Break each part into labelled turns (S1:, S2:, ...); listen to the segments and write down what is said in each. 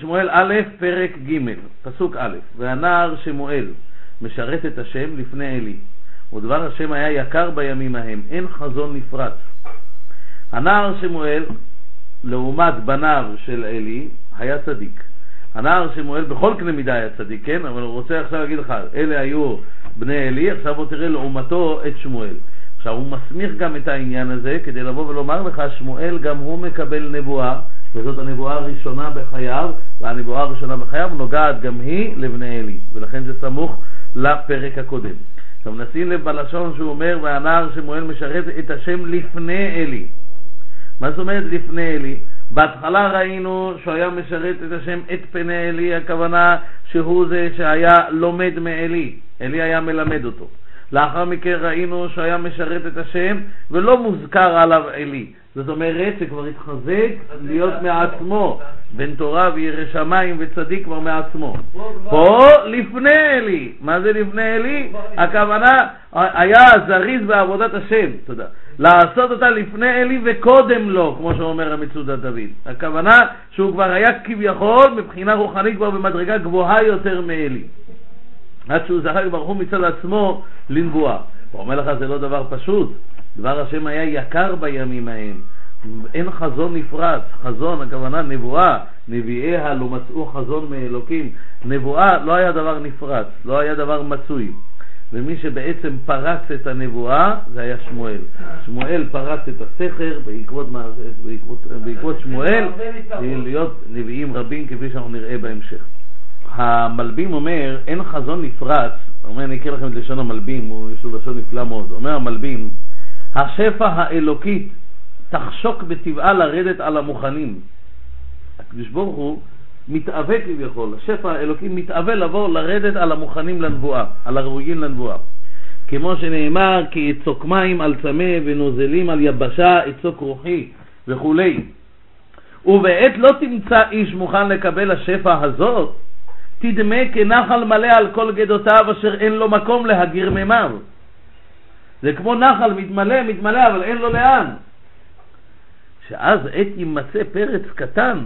S1: שמואל א', פרק ג', פסוק א', והנער שמואל משרת את השם לפני אלי, ודבר השם היה יקר בימים ההם, אין חזון נפרץ. הנער שמואל, לעומת בניו של אלי, היה צדיק. הנער שמואל בכל קנה מידה היה צדיק, כן? אבל הוא רוצה עכשיו להגיד לך, אלה היו בני אלי, עכשיו בוא תראה לעומתו את שמואל. עכשיו הוא מסמיך גם את העניין הזה כדי לבוא ולומר לך, שמואל גם הוא מקבל נבואה, וזאת הנבואה הראשונה בחייו, והנבואה הראשונה בחייו נוגעת גם היא לבני אלי, ולכן זה סמוך לפרק הקודם. עכשיו נשים לב בלשון שהוא אומר, והנער שמואל משרת את השם לפני אלי. מה זאת אומרת לפני אלי? בהתחלה ראינו שהוא היה משרת את השם את פני אלי, הכוונה שהוא זה שהיה לומד מאלי, אלי היה מלמד אותו. לאחר מכן ראינו שהוא היה משרת את השם ולא מוזכר עליו אלי. זאת אומרת שכבר התחזק להיות מעצמו, בן תורה וירא שמיים וצדיק כבר מעצמו. פה לפני אלי, מה זה לפני אלי? הכוונה היה זריז בעבודת השם, תודה. לעשות אותה לפני אלי וקודם לו, כמו שאומר המצודת דוד. הכוונה שהוא כבר היה כביכול מבחינה רוחנית כבר במדרגה גבוהה יותר מאלי. עד שהוא זכה ברוך הוא מצד עצמו לנבואה. הוא אומר לך זה לא דבר פשוט, דבר השם היה יקר בימים ההם. אין חזון נפרץ, חזון, הכוונה נבואה, נביאיה לא מצאו חזון מאלוקים. נבואה לא היה דבר נפרץ, לא היה דבר מצוי. ומי שבעצם פרץ את הנבואה זה היה שמואל. שמואל פרץ את הסכר בעקבות, בעקבות, בעקבות שמואל להיות נביאים רבים כפי שאנחנו נראה בהמשך. המלבים אומר, אין חזון נפרץ, אומר, אני אקרא לכם את לשון המלבים, הוא, יש לו לשון נפלא מאוד, אומר המלבים, השפע האלוקית תחשוק בטבעה לרדת על המוכנים. הקדוש ברוך הוא מתאווה כביכול, השפע האלוקי מתאווה לבוא לרדת על המוכנים לנבואה, על הראויים לנבואה. כמו שנאמר, כי יצוק מים על צמא ונוזלים על יבשה יצוק רוחי וכולי. ובעת לא תמצא איש מוכן לקבל השפע הזאת, תדמה כנחל מלא על כל גדותיו אשר אין לו מקום להגיר מימיו. זה כמו נחל מתמלא, מתמלא, אבל אין לו לאן. שאז עת יימצא פרץ קטן,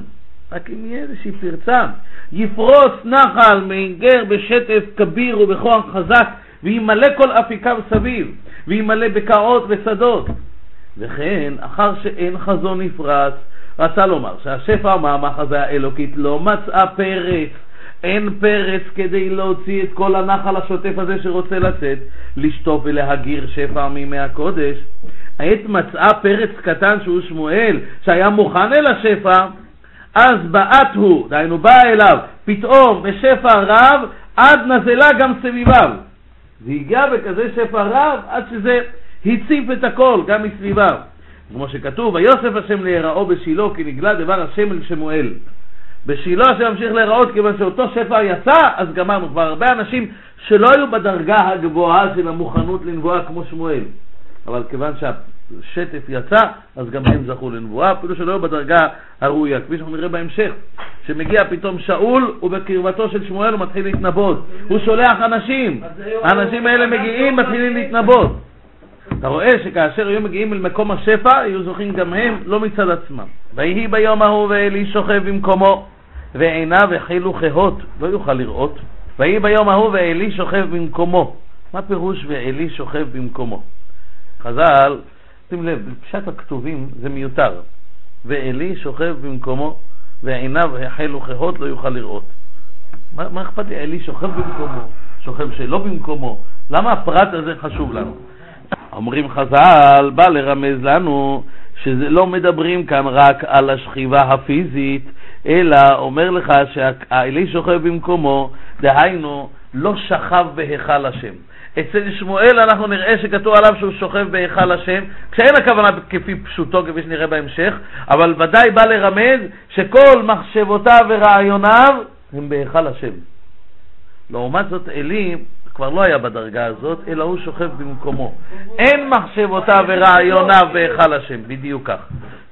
S1: רק אם יהיה איזושהי פרצה, יפרוס נחל מעינגר בשטף כביר ובכוח חזק, וימלא כל אפיקיו סביב, וימלא בקעות ושדות. וכן, אחר שאין חזון נפרץ, רצה לומר שהשפע המאמך הזה האלוקית לא מצאה פרץ, אין פרץ כדי להוציא את כל הנחל השוטף הזה שרוצה לצאת, לשטוף ולהגיר שפע מימי הקודש. העת מצאה פרץ קטן שהוא שמואל, שהיה מוכן אל השפע, אז בעט הוא, דהיינו בא אליו, פתאום בשפע רב, עד נזלה גם סביביו. והגיע בכזה שפע רב, עד שזה הציף את הכל, גם מסביביו. כמו שכתוב, ויוסף השם להיראו בשילה, כי נגלה דבר השם אל שמואל. בשילה השם ממשיך להיראות, כיוון שאותו שפע יצא, אז גמרנו. כבר הרבה אנשים שלא היו בדרגה הגבוהה של המוכנות לנבואה כמו שמואל. אבל כיוון שהשטף יצא, אז גם הם זכו לנבואה, אפילו שלא היו בדרגה הראויה, כפי שאנחנו נראה בהמשך, שמגיע פתאום שאול, ובקרבתו של שמואל הוא מתחיל להתנבות. הוא שולח אנשים, האנשים האלה מגיעים, מתחילים להתנבות. אתה רואה שכאשר היו מגיעים אל מקום השפע, היו זוכים גם הם, לא מצד עצמם. ויהי ביום ההוא ואלי שוכב במקומו, ועיניו החלו כהות, לא יוכל לראות. ויהי ביום ההוא ואלי שוכב במקומו. מה פירוש ואלי שוכב במקומו? חז"ל, שים לב, בפשט הכתובים זה מיותר. ואלי שוכב במקומו, ועיניו החלו כהות, לא יוכל לראות. מה, מה אכפת לי? אלי שוכב במקומו, שוכב שלא במקומו. למה הפרט הזה חשוב לנו? אומרים חז"ל, בא לרמז לנו שזה לא מדברים כאן רק על השכיבה הפיזית, אלא אומר לך שהאלי שוכב במקומו, דהיינו, לא שכב בהיכל השם. אצל שמואל אנחנו נראה שכתוב עליו שהוא שוכב בהיכל השם, כשאין הכוונה כפי פשוטו, כפי שנראה בהמשך, אבל ודאי בא לרמז שכל מחשבותיו ורעיוניו הם בהיכל השם. לעומת זאת, אלי כבר לא היה בדרגה הזאת, אלא הוא שוכב במקומו. אין מחשבותיו ורעיוניו בהיכל השם, בדיוק כך.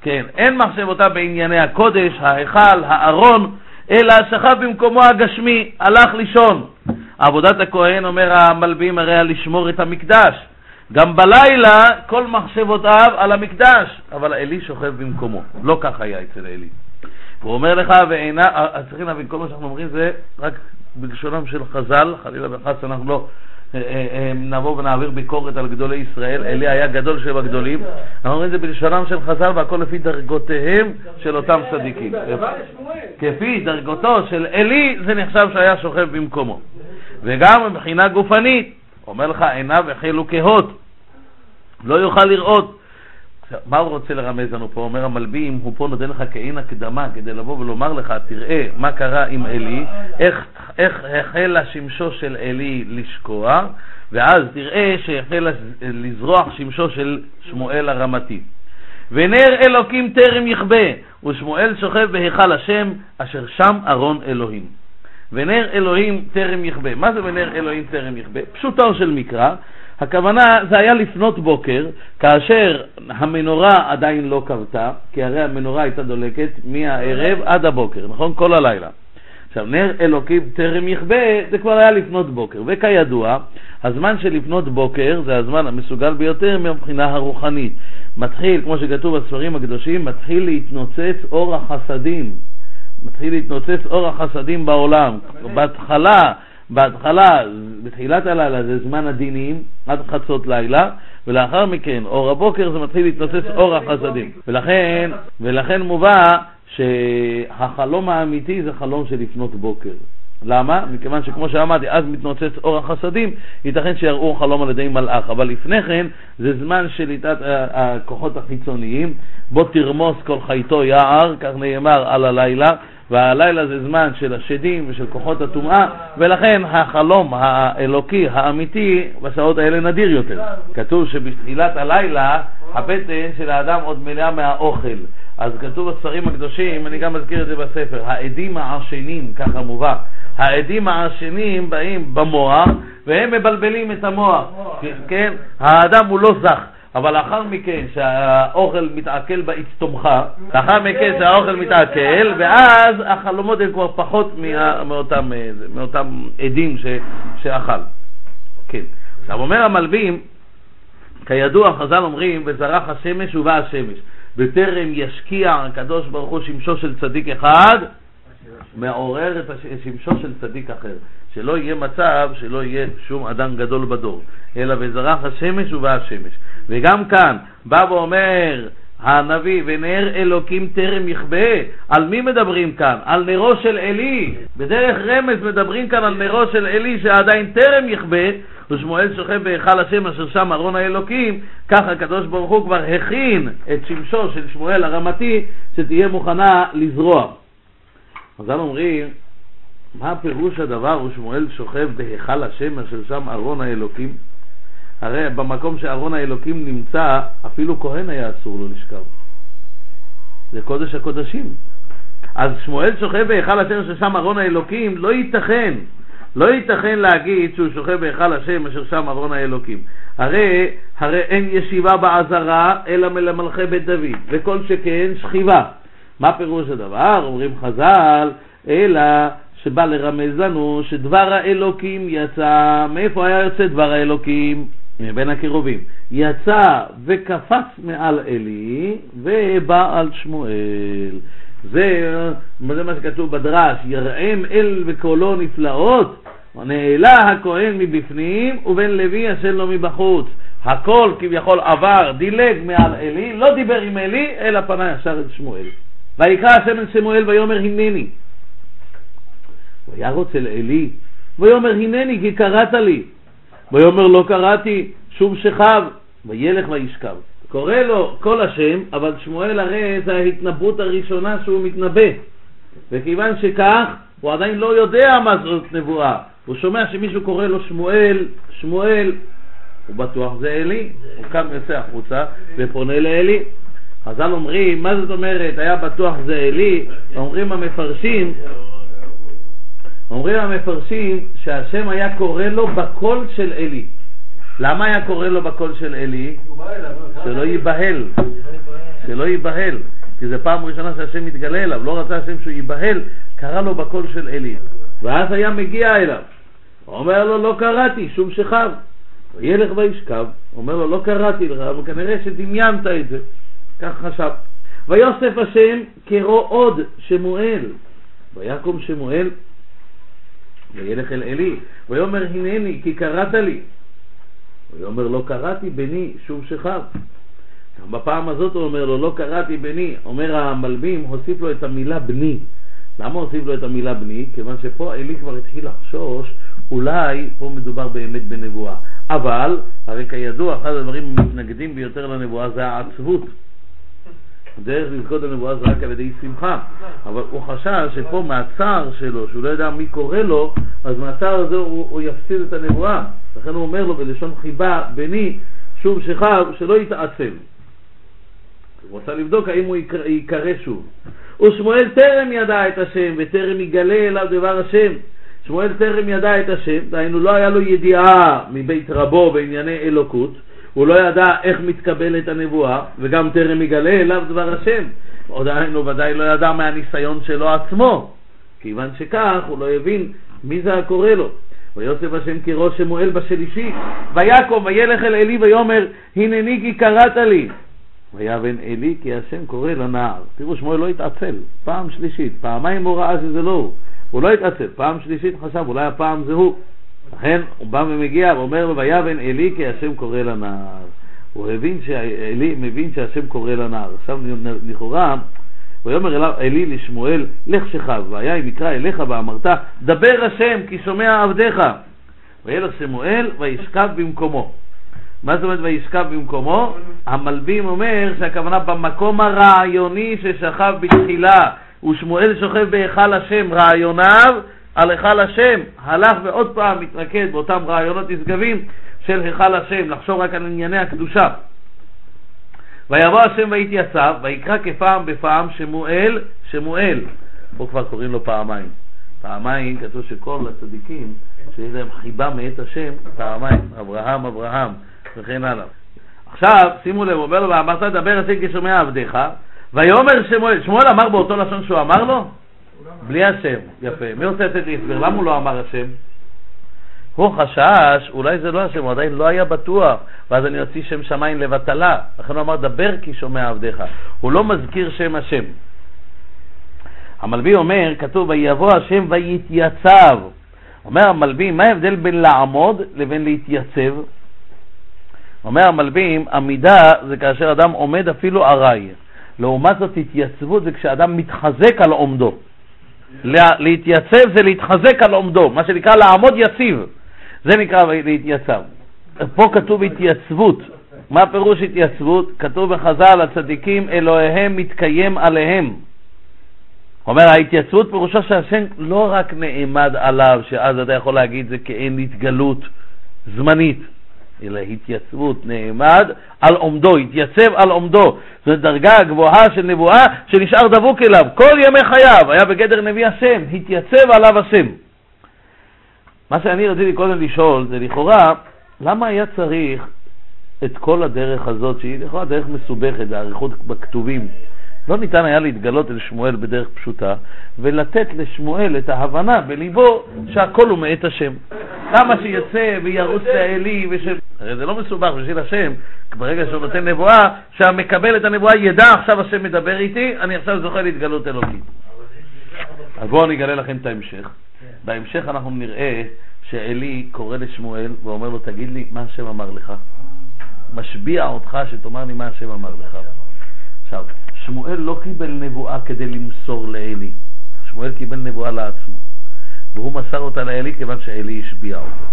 S1: כן, אין מחשבותיו בענייני הקודש, ההיכל, הארון, אלא שכב במקומו הגשמי, הלך לישון. עבודת הכהן, אומר המלבים, הרי לשמור את המקדש. גם בלילה כל מחשבותיו על המקדש, אבל אלי שוכב במקומו. לא כך היה אצל אלי. הוא אומר לך, ואינה, אה, צריכים להבין, כל מה שאנחנו אומרים זה רק בלשונם של חז"ל, חלילה וחס אנחנו לא אה, אה, נבוא ונעביר ביקורת על גדולי ישראל, אלי היה גדול שבגדולים, אנחנו אומרים את זה בלשונם של חז"ל והכל לפי דרגותיהם של אותם צדיקים. כפי דרגותו של אלי זה נחשב שהיה שוכב במקומו. וגם מבחינה גופנית, אומר לך עיניו החלו כהות, לא יוכל לראות. מה הוא רוצה לרמז לנו פה? אומר המלבים, הוא פה נותן לך כעין הקדמה כדי לבוא ולומר לך, תראה מה קרה עם עלי, איך, איך החל השמשו של עלי לשקוע, ואז תראה שהחל לזרוח שמשו של שמואל הרמתי. ונר אלוקים טרם יכבה, ושמואל שוכב בהיכל השם, אשר שם ארון אלוהים. ונר אלוהים טרם יכבה. מה זה ונר אלוהים טרם יכבה? פשוטו של מקרא, הכוונה, זה היה לפנות בוקר, כאשר המנורה עדיין לא כבתה, כי הרי המנורה הייתה דולקת מהערב עד הבוקר, נכון? כל הלילה. עכשיו, נר אלוקים טרם יכבה, זה כבר היה לפנות בוקר, וכידוע, הזמן של לפנות בוקר זה הזמן המסוגל ביותר מבחינה הרוחנית. מתחיל, כמו שכתוב בספרים הקדושים, מתחיל להתנוצץ אור החסדים. מתחיל להתנוצץ אור החסדים בעולם. בהתחלה בהתחלה, בתחילת הלילה זה זמן הדינים, עד חצות לילה, ולאחר מכן, אור הבוקר זה מתחיל להתנוצץ אור החסדים. ולכן, ולכן מובא שהחלום האמיתי זה חלום של לפנות בוקר. למה? מכיוון שכמו שאמרתי, אז מתנוצץ אור החסדים, ייתכן שיראו חלום על ידי מלאך, אבל לפני כן זה זמן שליטת הכוחות החיצוניים, בוא תרמוס כל חייתו יער, כך נאמר על הלילה, והלילה זה זמן של השדים ושל כוחות הטומאה, ולכן החלום האלוקי האמיתי בשעות האלה נדיר יותר. כתוב שבתחילת הלילה הבטן של האדם עוד מלאה מהאוכל. אז כתוב בספרים הקדושים, אני גם מזכיר את זה בספר, העדים העשנים, ככה מובא, העדים העשנים באים במוח והם מבלבלים את המוח, כן? האדם הוא לא זך. אבל לאחר מכן שהאוכל מתעכל באצטומך, לאחר מכן שהאוכל מתעכל, ואז החלומות הם כבר פחות מאותם, עדים שאכל. כן. עכשיו אומר המלבים, כידוע חז"ל אומרים, וזרח השמש ובא השמש. בטרם ישקיע הקדוש ברוך הוא שמשו של צדיק אחד, מעורר את שמשו של צדיק אחר. שלא יהיה מצב שלא יהיה שום אדם גדול בדור, אלא וזרח השמש ובא השמש. וגם כאן בא ואומר הנביא, ונר אלוקים טרם יכבה, על מי מדברים כאן? על נרו של עלי. בדרך רמז מדברים כאן על נרו של עלי שעדיין טרם יכבה, ושמואל שוכב בהיכל השם אשר שם ארון האלוקים, כך הקדוש ברוך הוא כבר הכין את שמשו של שמואל הרמתי, שתהיה מוכנה לזרוע. חז"ל אומרים, מה פירוש הדבר ושמואל שוכב בהיכל השם אשר שם ארון האלוקים? הרי במקום שארון האלוקים נמצא, אפילו כהן היה אסור לו לשכב. זה קודש הקודשים. אז שמואל שוכב בהיכל השם אשר שם ארון האלוקים, לא ייתכן, לא ייתכן להגיד שהוא שוכב בהיכל השם אשר שם ארון האלוקים. הרי, הרי אין ישיבה בעזרה אלא מלמלכי בית דוד, וכל שכן שכיבה. מה פירוש הדבר? אומרים חז"ל, אלא שבא לרמז לנו שדבר האלוקים יצא, מאיפה היה יוצא דבר האלוקים? מבין הקירובים. יצא וקפץ מעל עלי ובא על שמואל. זה, זה מה שכתוב בדרש, יראם אל וקולו נפלאות, נעלה הכהן מבפנים ובין לוי אשר לו מבחוץ. הכל כביכול עבר, דילג מעל עלי, לא דיבר עם עלי, אלא פנה ישר אל שמואל. ויקרא השם אל שמואל ויאמר הנני. וירוץ אל עלי, ויאמר הנני כי קראת לי. ויאמר לא קראתי, שוב שכב, וילך וישכב. קורא לו כל השם, אבל שמואל הרי זה ההתנבאות הראשונה שהוא מתנבא. וכיוון שכך, הוא עדיין לא יודע מה זאת נבואה. הוא שומע שמישהו קורא לו שמואל, שמואל, הוא בטוח זה אלי, הוא קם יוצא החוצה ופונה לאלי. חז"ל אומרים, מה זאת אומרת, היה בטוח זה אלי? אומרים המפרשים, אומרים המפרשים שהשם היה קורא לו בקול של אלי. למה היה קורא לו בקול של אלי? שלא ייבהל. שלא ייבהל. כי זו פעם ראשונה שהשם מתגלה אליו, לא רצה השם שהוא ייבהל, קרא לו בקול של אלי. ואז היה מגיע אליו. אומר לו, לא קראתי, שום שכב. ילך וישכב, אומר לו, לא קראתי לך, אבל כנראה שדמיינת את זה. כך חשב. ויוסף השם קרו עוד שמואל. ויקום שמואל וילך אל עלי, ויאמר הנני כי קראת לי. ויאמר לא קראתי בני שוב שכב. בפעם הזאת הוא אומר לו לא קראתי בני, אומר המלבים, הוסיף לו את המילה בני. למה הוסיף לו את המילה בני? כיוון שפה עלי כבר התחיל לחשוש, אולי פה מדובר באמת בנבואה. אבל, הרי כידוע, אחד הדברים המתנגדים ביותר לנבואה זה העצבות. הדרך לזכות הנבואה זה רק על ידי שמחה, אבל הוא חשש שפה מהצער שלו, שהוא לא יודע מי קורא לו, אז מהצער הזה הוא, הוא יפסיד את הנבואה. לכן הוא אומר לו בלשון חיבה, בני, שוב שכב, שלא יתעצל. הוא רוצה לבדוק האם הוא ייקרא שוב. ושמואל טרם ידע את השם, וטרם יגלה אליו דבר השם. שמואל טרם ידע את השם, דהיינו לא היה לו ידיעה מבית רבו בענייני אלוקות, הוא לא ידע איך מתקבלת הנבואה, וגם טרם יגלה אליו דבר השם. עדיין הוא ודאי לא ידע מהניסיון שלו עצמו, כיוון שכך הוא לא הבין מי זה הקורא לו. ויוסף השם כראש שמואל בשלישי, ויקום וילך אל עלי ויאמר הנני כי קראת לי. ויבן עלי כי השם קורא לנער. תראו שמואל לא התעצל, פעם שלישית, פעמיים הוא ראה שזה לא הוא. הוא לא התעצל, פעם שלישית חשב אולי הפעם זה הוא. לכן הוא בא ומגיע ואומר לו, ויבן עלי כי השם קורא לנער. הוא הבין שעלי מבין שהשם קורא לנער. עכשיו לכאורה, ויאמר אליו עלי לשמואל, לך שכב, והיה אם יקרא אליך ואמרת, דבר השם כי שומע עבדיך. וילך שמואל וישכב במקומו. מה זאת אומרת וישכב במקומו? המלבים אומר שהכוונה במקום הרעיוני ששכב בתחילה, ושמואל שוכב בהיכל השם, רעיוניו על היכל השם, הלך ועוד פעם מתרכז באותם רעיונות נשגבים של היכל השם, לחשוב רק על ענייני הקדושה. ויבוא השם ויתייצב, ויקרא כפעם בפעם שמואל, שמואל. פה כבר קוראים לו פעמיים. פעמיים כתוב שכל הצדיקים, שיש להם חיבה מאת השם, פעמיים, אברהם, אברהם, וכן הלאה. עכשיו, שימו לב, אומר לו, ואמרת דבר השם כשומע עבדיך, ויאמר שמואל, שמואל אמר באותו לשון שהוא אמר לו? בלי השם, יפה. מי רוצה לתת לי הסבר? למה הוא לא אמר השם? הוא חשש, אולי זה לא השם, הוא עדיין לא היה בטוח, ואז אני אוציא שם שמיים לבטלה. לכן הוא אמר, דבר כי שומע עבדיך. הוא לא מזכיר שם השם. המלבי אומר, כתוב, ויבוא השם ויתייצב. אומר המלבי, מה ההבדל בין לעמוד לבין להתייצב? אומר המלבים, עמידה זה כאשר אדם עומד אפילו ארעי. לעומת זאת התייצבות זה כשאדם מתחזק על עומדו. להתייצב זה להתחזק על עומדו, מה שנקרא לעמוד יציב, זה נקרא להתייצב. פה כתוב התייצבות. מה פירוש התייצבות? כתוב בחז"ל, הצדיקים אלוהיהם מתקיים עליהם. אומר, ההתייצבות פירושו שהשם לא רק נעמד עליו, שאז אתה יכול להגיד זה כאין התגלות זמנית, אלא התייצבות, נעמד על עומדו, התייצב על עומדו. זו דרגה גבוהה של נבואה שנשאר דבוק אליו כל ימי חייו, היה בגדר נביא השם, התייצב עליו השם. מה שאני רציתי קודם לשאול זה לכאורה, למה היה צריך את כל הדרך הזאת, שהיא לכאורה דרך מסובכת, האריכות בכתובים, לא ניתן היה להתגלות אל שמואל בדרך פשוטה ולתת לשמואל את ההבנה בליבו שהכל הוא מאת השם. למה שיצא וירוץ לאלי וש... הרי זה לא מסובך בשביל השם, ברגע שהוא נותן נבואה, שהמקבל את הנבואה ידע עכשיו השם מדבר איתי, אני עכשיו זוכה להתגלות אלוקים. אז בואו אני אגלה לכם את ההמשך. בהמשך אנחנו נראה שאלי קורא לשמואל ואומר לו, תגיד לי, מה השם אמר לך? משביע אותך שתאמר לי מה השם אמר לך. עכשיו, שמואל לא קיבל נבואה כדי למסור לאלי, שמואל קיבל נבואה לעצמו, והוא מסר אותה לאלי כיוון שאלי השביע אותו.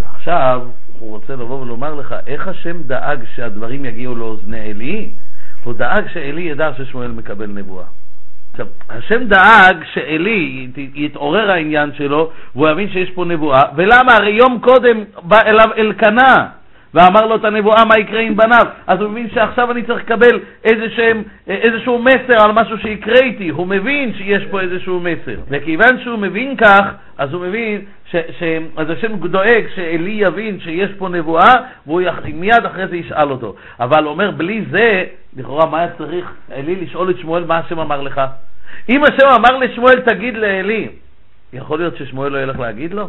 S1: ועכשיו הוא רוצה לבוא ולומר לך, איך השם דאג שהדברים יגיעו לאוזני אלי? הוא דאג שאלי ידע ששמואל מקבל נבואה. עכשיו, השם דאג שאלי, יתעורר העניין שלו, והוא יבין שיש פה נבואה, ולמה? הרי יום קודם בא אליו אלקנה, ואמר לו את הנבואה מה יקרה עם בניו, אז הוא מבין שעכשיו אני צריך לקבל איזשהם, איזשהו מסר על משהו שיקרה איתי, הוא מבין שיש פה איזשהו מסר, וכיוון שהוא מבין כך, אז הוא מבין, ש, ש, אז השם דואג שאלי יבין שיש פה נבואה, והוא יח, מיד אחרי זה ישאל אותו, אבל הוא אומר בלי זה, לכאורה מה היה צריך אלי לשאול את שמואל מה השם אמר לך? אם השם אמר לשמואל תגיד לאלי, יכול להיות ששמואל לא ילך להגיד לו?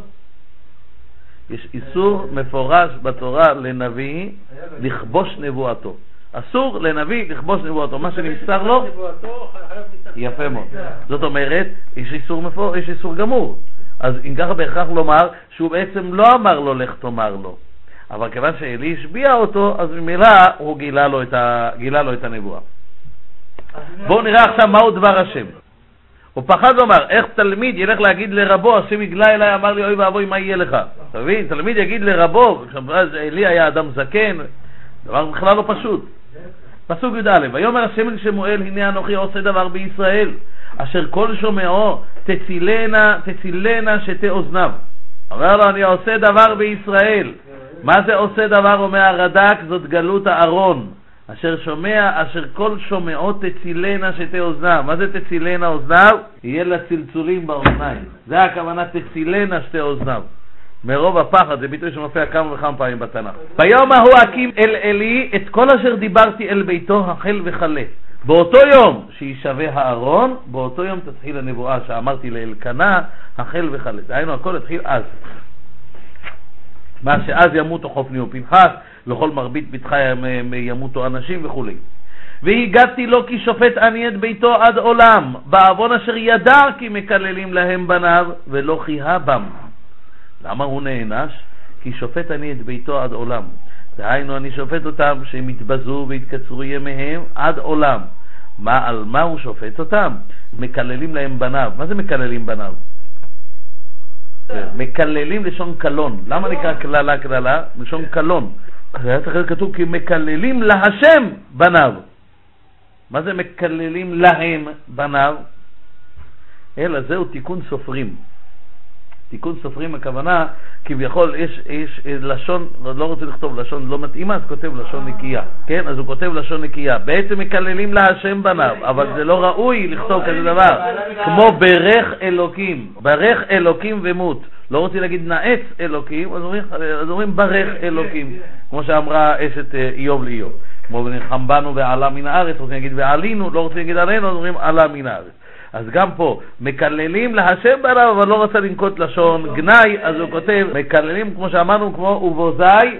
S1: יש איסור מפורש בתורה לנביא לכבוש נבואתו. אסור לנביא לכבוש נבואתו, מה שנמסר לו, יפה מאוד. זאת אומרת, יש איסור, מפור, יש איסור גמור. אז אם ככה בהכרח לומר שהוא בעצם לא אמר לו לך תאמר לו, אבל כיוון שאלי השביע אותו, אז ממילא הוא גילה לו את, ה, גילה לו את הנבואה. בואו נראה עכשיו מהו דבר השם. הוא פחד לומר, איך תלמיד ילך להגיד לרבו, השם יגלה אליי, אמר לי, אוי ואבוי, מה יהיה לך? אתה מבין? תלמיד יגיד לרבו, אז אלי היה אדם זקן, דבר בכלל לא פשוט. פסוק י"א, ויאמר השם אל שמואל, הנה אנוכי עושה דבר בישראל, אשר כל שומעו תצילנה, תצילנה שתי אוזניו. אומר לו, אני עושה דבר בישראל. מה זה עושה דבר, אומר הרד"ק, זאת גלות הארון. אשר שומע, אשר כל שומעו תצילנה שתי אוזניו. מה זה תצילנה אוזניו? יהיה לה צלצולים באוזניים. זה הכוונה תצילנה שתי אוזניו. מרוב הפחד, זה ביטוי שמופיע כמה וכמה פעמים בתנ"ך. ביום ההוא אקים אל אלי את כל אשר דיברתי אל ביתו החל וכלה. באותו יום שישווה הארון, באותו יום תתחיל הנבואה שאמרתי לאלקנה, החל וכלה. דהיינו, הכל יתחיל אז. מה שאז ימותו חופני ופנחס, לכל מרבית בתך ימותו אנשים וכולי. והגעתי לו כי שופט אני את ביתו עד עולם, בעוון אשר ידע כי מקללים להם בניו, ולא חיה בם. למה הוא נענש? כי שופט אני את ביתו עד עולם. דהיינו, אני שופט אותם שהם יתבזו ויתקצרו ימיהם עד עולם. מה, על מה הוא שופט אותם? מקללים להם בניו. מה זה מקללים בניו? מקללים לשון קלון. למה נקרא קללה קללה? לשון קלון. זה היה צריך להיות כתוב כי מקללים להשם בניו. מה זה מקללים להם בניו? אלא זהו תיקון סופרים. תיקון סופרים הכוונה, כביכול יש, יש לשון, לא רוצה לכתוב לשון לא מתאימה, אז כותב לשון נקייה, כן? אז הוא כותב לשון נקייה. בעצם מקללים להשם בניו, אבל זה לא ראוי לכתוב כזה דבר. כמו ברך אלוקים, ברך אלוקים ומות. לא רוצים להגיד נאץ אלוקים, אז אומרים, אז אומרים ברך אלוקים, כמו שאמרה אשת אה, איוב לאיוב. כמו ונלחם בנו ועלה מן הארץ, רוצים להגיד ועלינו, לא רוצים להגיד עלינו, אז אומרים עלה מן הארץ. אז גם פה, מקללים להשם בניו, אבל לא רצה לנקוט לשון גנאי, אז הוא כותב, מקללים, כמו שאמרנו, כמו ובוזי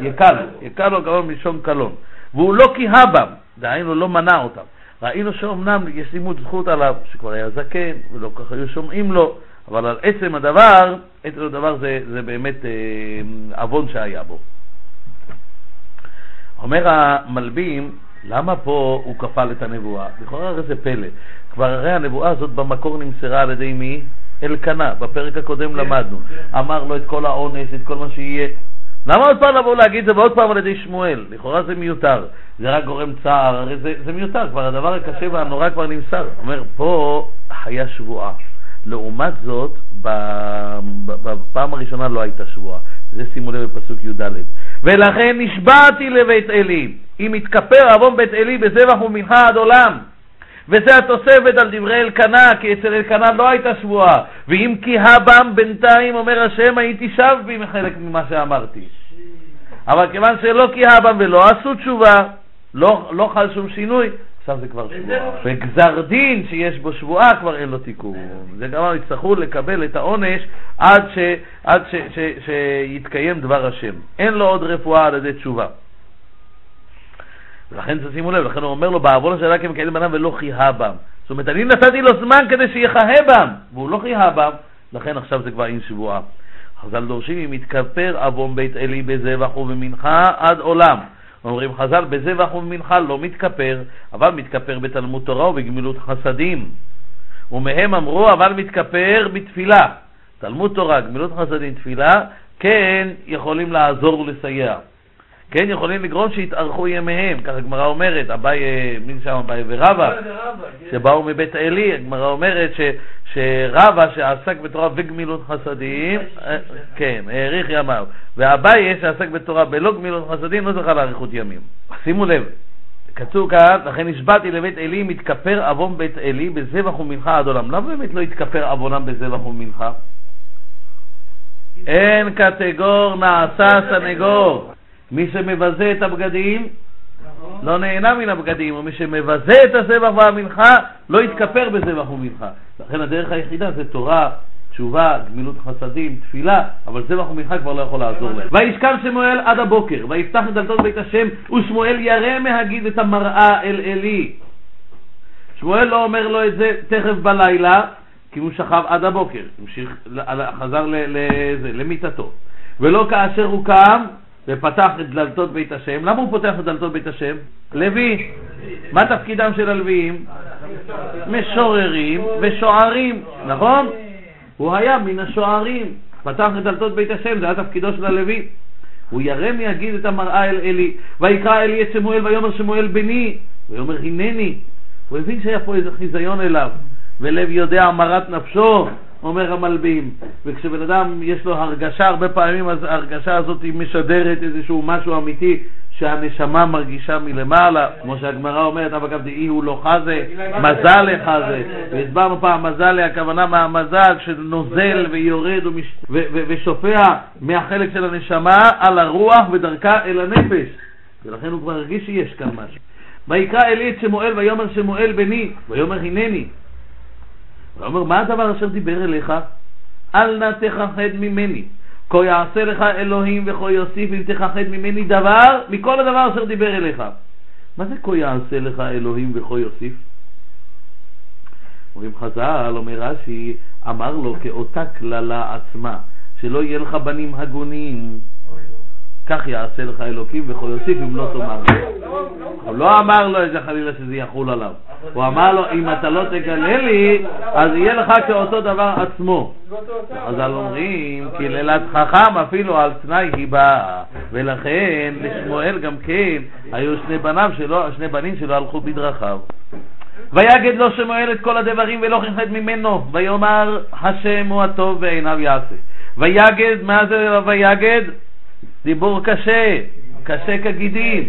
S1: יקלו, יקלו כמובן מלשון קלון. והוא לא קיהה בם, דהיינו לא מנע אותם. ראינו שאומנם יש לימוד זכות עליו, שכבר היה זקן, ולא ככה היו שומעים לו, אבל על עצם הדבר, עצם הדבר זה, זה באמת אה, עוון שהיה בו. אומר המלבים, למה פה הוא כפל את הנבואה? לכאורה זה פלא. כבר הרי הנבואה הזאת במקור נמסרה על ידי מי? אלקנה, בפרק הקודם כן, למדנו. כן. אמר לו את כל העונש, את כל מה שיהיה. למה עוד פעם לבוא להגיד זה ועוד פעם על ידי שמואל? לכאורה זה מיותר, זה רק גורם צער, הרי זה, זה מיותר, כבר הדבר הקשה והנורא כבר נמסר. אומר, פה היה שבועה. לעומת זאת, בפעם הראשונה לא הייתה שבועה. זה שימו לב בפסוק י"ד. ולכן נשבעתי לבית עלי, אם יתכפר עוון בית עלי בזבח ומנחה עד עולם. וזה התוספת על דברי אלקנה, כי אצל אלקנה לא הייתה שבועה. ואם כי הבם בינתיים, אומר השם, הייתי שב בי מחלק ממה שאמרתי. אבל כיוון שלא כי הבם ולא עשו תשובה, לא, לא חל שום שינוי, עכשיו זה כבר שבועה. וגזר דין שיש בו שבועה כבר אין לו תיקון. זה גם יצטרכו לקבל את העונש עד, ש, עד ש, ש, ש, שיתקיים דבר השם. אין לו עוד רפואה על ידי תשובה. ולכן תשימו לב, לכן הוא אומר לו, בעוון אשר רק הם כאלה בניו ולא חיה בם. זאת אומרת, אני נתתי לו זמן כדי שיחהה בם, והוא לא חיה בם, לכן עכשיו זה כבר אין שבועה. חז"ל דורשים אם יתכפר עוון בית אלי בזבח ובמנחה עד עולם. אומרים חז"ל, בזבח ובמנחה לא מתכפר, אבל מתכפר בתלמוד תורה ובגמילות חסדים. ומהם אמרו, אבל מתכפר בתפילה. תלמוד תורה, גמילות חסדים, תפילה, כן יכולים לעזור ולסייע. כן יכולים לגרום שיתארכו ימיהם, ככה הגמרא אומרת, אביי, מי שם אביי ורבא, כן. שבאו מבית עלי, הגמרא אומרת ש, שרבא שעסק בתורה וגמילות חסדים, אה, כן, האריך ימיו, ואביי שעסק בתורה בלא גמילות חסדים לא זכה לאריכות ימים. שימו לב, כתוב כאן, לכן נשבעתי לבית עלי, מתכפר עוון בית עלי בזבח ומנחה עד עולם. למה באמת לא יתכפר עוונם בזבח ומנחה? אין קטגור נעשה סנגור. מי שמבזה את הבגדים לא נהנה מן הבגדים, ומי שמבזה את הזבח והמנחה לא יתכפר בזבח ומנחה. לכן הדרך היחידה זה תורה, תשובה, גמילות חסדים, תפילה, אבל זבח ומנחה כבר לא יכול לעזור להם. וישכב שמואל עד הבוקר, ויפתח את דלתות בית השם, ושמואל ירא מהגיד את המראה אל עלי. שמואל לא אומר לו את זה תכף בלילה, כי הוא שכב עד הבוקר, המשיך, חזר למיטתו. ולא כאשר הוא קם ופתח את דלתות בית השם. למה הוא פותח את דלתות בית השם? לוי. מה תפקידם של הלוויים? משוררים ושוערים, נכון? הוא היה מן השוערים, פתח את דלתות בית השם, זה היה תפקידו של הלוי. הוא ירא מי יגיד את המראה אל אלי, ויקרא אלי את שמואל ויאמר שמואל בני, ויאמר הנני. הוא הבין שהיה פה איזה חיזיון אליו, ולב יודע המרת נפשו, אומר המלבים. וכשבן אדם יש לו הרגשה, הרבה פעמים אז ההרגשה הזאת היא משדרת איזשהו משהו אמיתי שהנשמה מרגישה מלמעלה, כמו שהגמרא אומרת, אבל גם דאי הוא לא חזה, מזל לך זה. והסברנו פעם, מזל הכוונה מהמזל שנוזל ויורד. ושופע מהחלק של הנשמה על הרוח ודרכה אל הנפש. ולכן הוא כבר הרגיש שיש כאן משהו. ויקרא אלי את שמואל ויאמר שמואל בני, ויאמר הנני. ויאמר מה הדבר אשר דיבר אליך? אל נא תכחד ממני. כה יעשה לך אלוהים וכה יוסיף אם תכחד ממני דבר מכל הדבר אשר דיבר אליך. מה זה כה יעשה לך אלוהים וכה יוסיף? אומרים חז"ל, אומר רש"י, אמר לו כאותה קללה עצמה, שלא יהיה לך בנים הגונים. כך יעשה לך אלוקים וכה יוסיף אם לא תאמר. הוא לא אמר לו איזה חלילה שזה יחול עליו. הוא אמר לו, אם אתה לא תגלה לי, אז יהיה לך כאותו דבר עצמו. חז"ל אומרים, כי לילת חכם אפילו על תנאי היא באה, ולכן לשמואל גם כן היו שני בניו שלו, שני בנים שלו הלכו בדרכיו. ויגד לו שמואל את כל הדברים ולא חפד ממנו, ויאמר השם הוא הטוב בעיניו יעשה. ויגד, מה זה ויגד? דיבור קשה, קשה כגידים,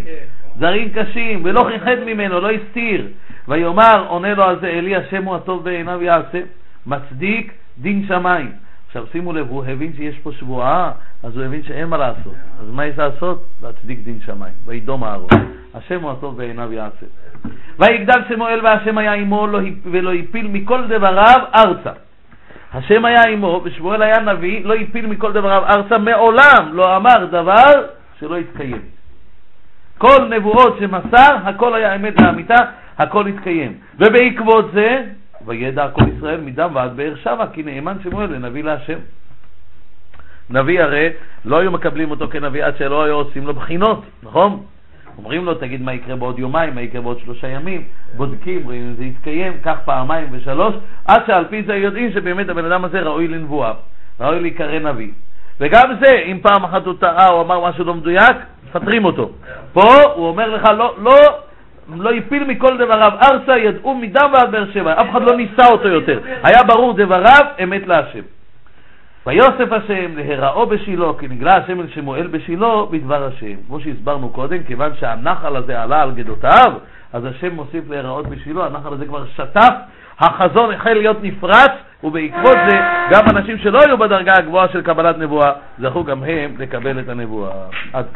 S1: זרים קשים, ולא חיחד ממנו, לא הסתיר. ויאמר, עונה לו על זה אלי, השם הוא הטוב בעיניו יעשה, מצדיק דין שמיים. עכשיו שימו לב, הוא הבין שיש פה שבועה, אז הוא הבין שאין מה לעשות. אז מה יש לעשות? להצדיק דין שמיים. וידום אהרון. השם הוא הטוב בעיניו יעשה. ויגדל שמואל והשם היה עמו לא ולא הפיל מכל דבריו ארצה. השם היה עמו ושמואל היה נביא, לא הפיל מכל דבריו ארצה, מעולם לא אמר דבר שלא יתקיים. כל נבואות שמסר, הכל היה אמת לאמיתה, הכל התקיים. ובעקבות זה, וידע כל ישראל מדם ועד באר שבע, כי נאמן שמואל לנביא להשם. נביא הרי לא היו מקבלים אותו כנביא עד שלא היו עושים לו בחינות, נכון? אומרים לו, תגיד מה יקרה בעוד יומיים, מה יקרה בעוד שלושה ימים, בודקים, רואים אם זה יתקיים, כך פעמיים ושלוש, עד שעל פי זה יודעים שבאמת הבן אדם הזה ראוי לנבואה, ראוי להיקרא נביא. וגם זה, אם פעם אחת הוא טעה או אמר משהו לא מדויק, מפטרים אותו. פה הוא אומר לך, לא, לא, לא הפיל מכל דבריו ארצה, ידעו מדם ועד באר שבע, אף אחד לא ניסה אותו יותר. היה ברור דבריו, אמת להשם. ויוסף השם להיראו בשילה, כי נגלה השם אל שמואל בשילה בדבר השם. כמו שהסברנו קודם, כיוון שהנחל הזה עלה על גדותיו, אז השם מוסיף להיראות בשילה, הנחל הזה כבר שטף, החזון החל להיות נפרץ, ובעקבות זה גם אנשים שלא היו בדרגה הגבוהה של קבלת נבואה, זכו גם הם לקבל את הנבואה. עד